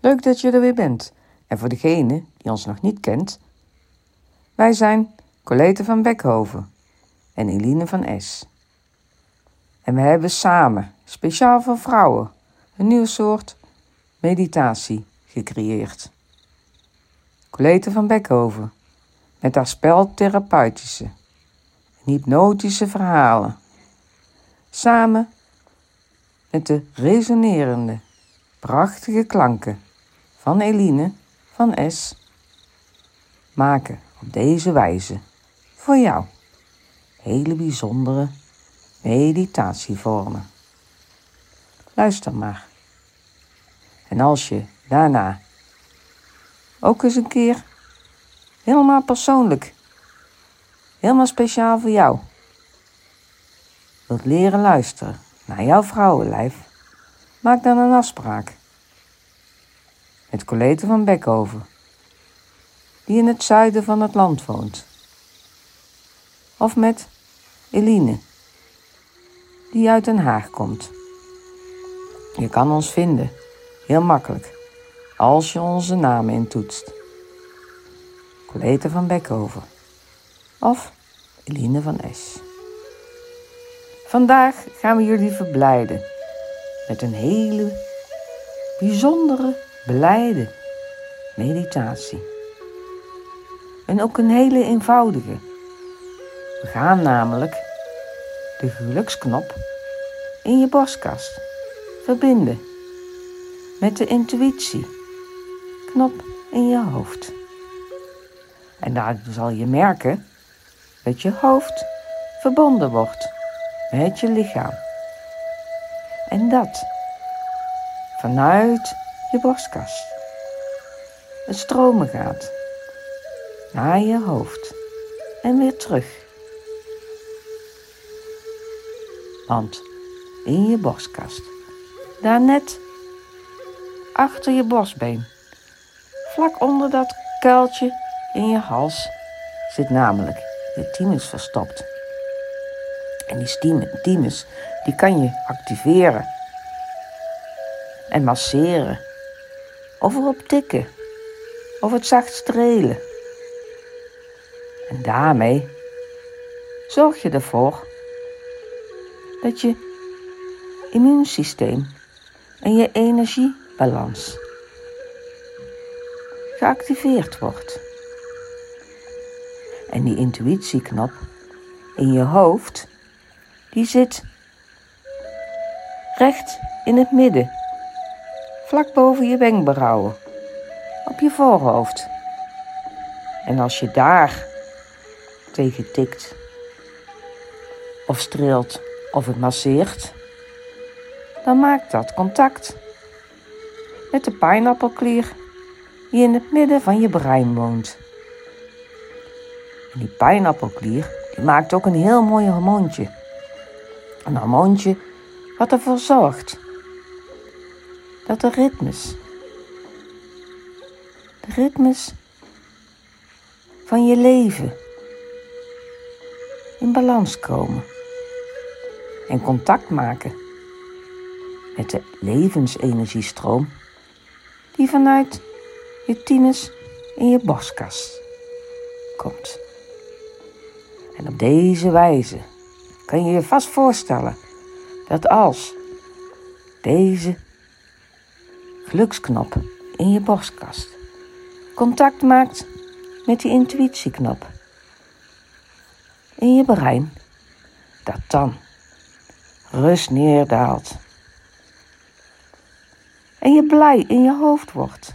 Leuk dat je er weer bent. En voor degene die ons nog niet kent, wij zijn Colete van Bekhoven en Eline van S. En we hebben samen, speciaal voor vrouwen, een nieuw soort meditatie gecreëerd. Colete van Bekhoven, met haar spel therapeutische en hypnotische verhalen. Samen met de resonerende, prachtige klanken van Eline van S. Maken op deze wijze voor jou hele bijzondere meditatievormen. Luister maar. En als je daarna ook eens een keer helemaal persoonlijk, helemaal speciaal voor jou wilt leren luisteren naar jouw vrouwenlijf, maak dan een afspraak met Colette van Bekhoven, die in het zuiden van het land woont. Of met Eline, die uit Den Haag komt. Je kan ons vinden, heel makkelijk, als je onze namen intoetst. Colette van Bekhoven of Eline van S. Vandaag gaan we jullie verblijden met een hele bijzondere, blijde meditatie. En ook een hele eenvoudige. We gaan namelijk de geluksknop in je borstkast verbinden met de intuïtie knop in je hoofd. En daar zal je merken dat je hoofd verbonden wordt met je lichaam. En dat vanuit je borstkast. Het stromen gaat naar je hoofd en weer terug. Want in je borstkast, daar net achter je borstbeen, vlak onder dat kuiltje in je hals, zit namelijk je thymus verstopt. En die thymus, die kan je activeren en masseren. Of erop tikken. Of het zacht strelen. En daarmee zorg je ervoor dat je immuunsysteem en je energiebalans geactiveerd wordt. En die intuïtieknop in je hoofd, die zit recht in het midden, vlak boven je wenkbrauwen, op je voorhoofd. En als je daar tegen tikt, of streelt, of het masseert, dan maakt dat contact met de pijnappelklier die in het midden van je brein woont. En die pijnappelklier die maakt ook een heel mooi hormoontje. Een hormoontje wat ervoor zorgt dat de ritmes, de ritmes van je leven in balans komen en contact maken met de levensenergiestroom die vanuit je thymus in je borstkas komt. En op deze wijze kan je je vast voorstellen dat als deze geluksknop in je borstkast contact maakt met die intuïtieknop in je brein, dat dan rust neerdaalt. En je blij in je hoofd wordt.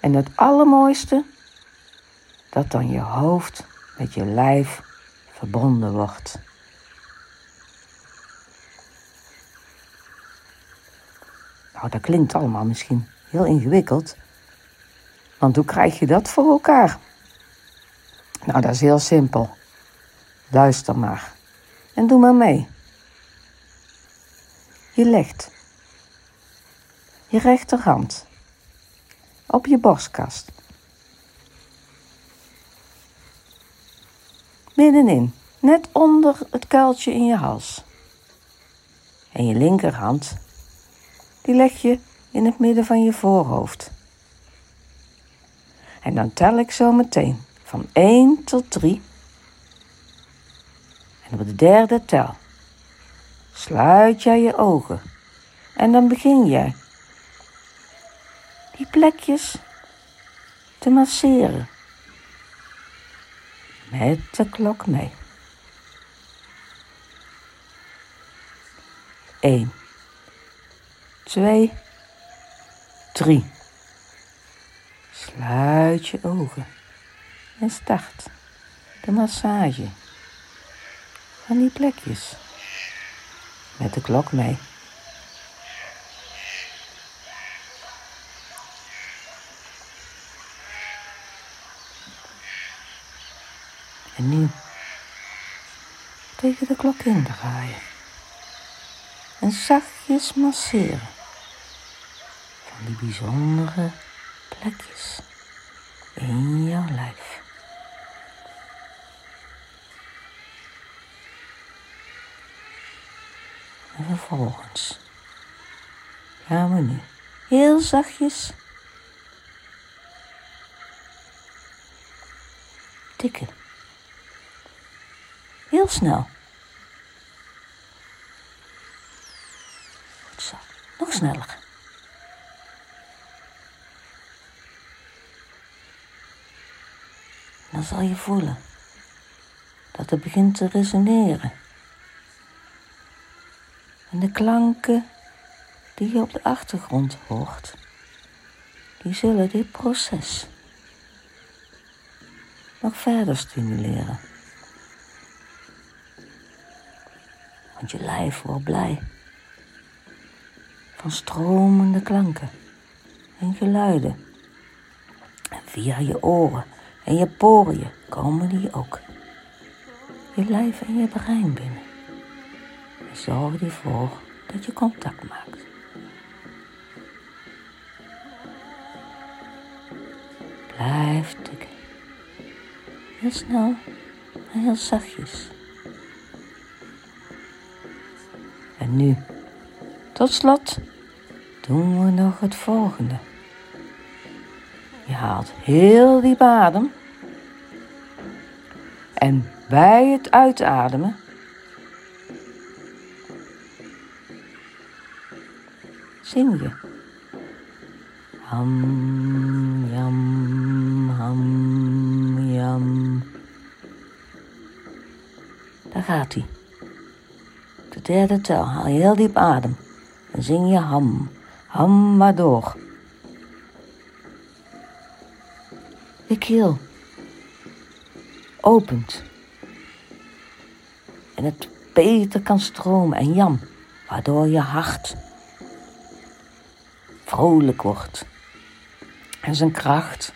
En het allermooiste, dat dan je hoofd met je lijf verbonden wordt. Nou, dat klinkt allemaal misschien heel ingewikkeld. Want hoe krijg je dat voor elkaar? Nou, dat is heel simpel. Luister maar. En doe maar mee. Je legt je rechterhand op je borstkast. Middenin, net onder het kuiltje in je hals. En je linkerhand, die leg je in het midden van je voorhoofd. En dan tel ik zo meteen van 1 tot 3. En op de derde tel sluit jij je ogen. En dan begin jij die plekjes te masseren. Met de klok mee. 1, 2, 3. Sluit je ogen en start de massage van die plekjes met de klok mee. En nu tegen de klok in draaien. En zachtjes masseren die bijzondere plekjes in jouw lijf. En vervolgens gaan we nu heel zachtjes tikken. Heel snel. Goed zo. Nog sneller. Dan zal je voelen dat het begint te resoneren. En de klanken die je op de achtergrond hoort, die zullen dit proces nog verder stimuleren. Want je lijf wordt blij van stromende klanken en geluiden. En via je oren en je poriën komen die ook. Je lijf en je brein binnen. En zorg ervoor dat je contact maakt. Blijf tikken. Heel snel en heel zachtjes. En nu, tot slot, doen we nog het volgende. Haalt heel diep adem. En bij het uitademen zing je. Ham, jam, ham, jam. Daar gaat hij. De derde tel haal je heel diep adem en zing je ham, ham maar door. De keel opent en het beter kan stromen en jam, waardoor je hart vrolijk wordt en zijn kracht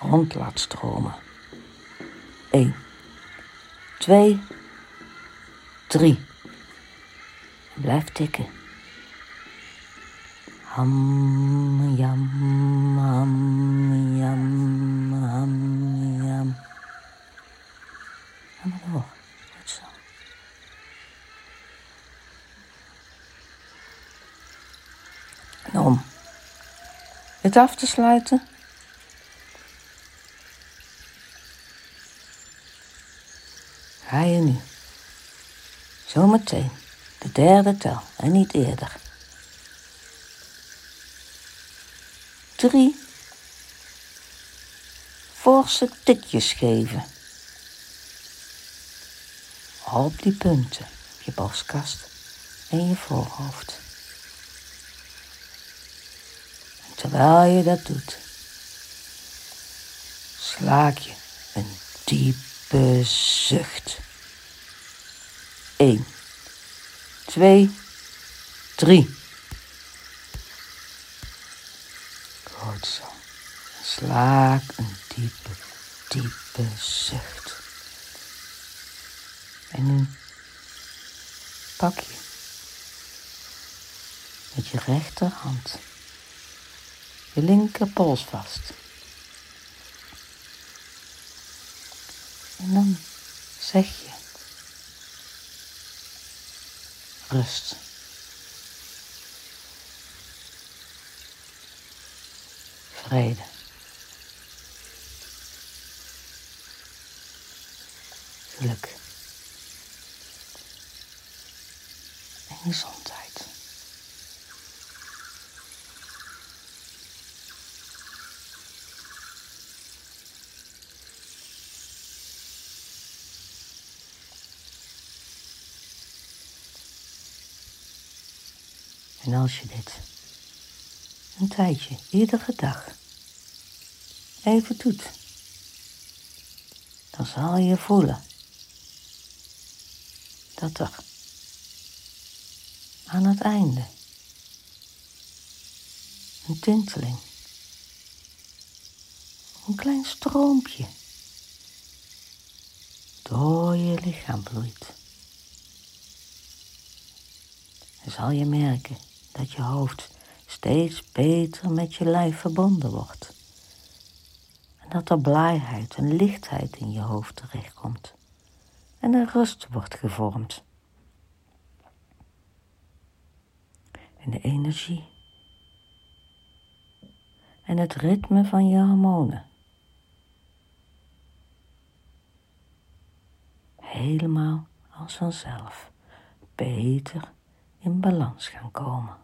rond laat stromen. 1, 2, 3. Blijf tikken. Ham, jam, ham, jam, ham, jam. Ga. Goed zo. En om het af te sluiten. Ga je nu. Zometeen. De derde tel en niet eerder. Drie forse tikjes geven. Op die punten, je borstkast en je voorhoofd. Terwijl je dat doet, slaak je een diepe zucht. Eén, twee, drie. Zo. Slaak een diepe, diepe zucht. En nu pak je met je rechterhand je linkerpols vast. En dan zeg je rust. Vrede. Geluk. En gezondheid. En als je dit een tijdje, iedere dag, even doet, dan zal je voelen dat er aan het einde een tinteling, een klein stroompje door je lichaam vloeit. Dan zal je merken dat je hoofd steeds beter met je lijf verbonden wordt. Dat er blijheid en lichtheid in je hoofd terechtkomt. En er rust wordt gevormd. En de energie. En het ritme van je hormonen. Helemaal als vanzelf beter in balans gaan komen.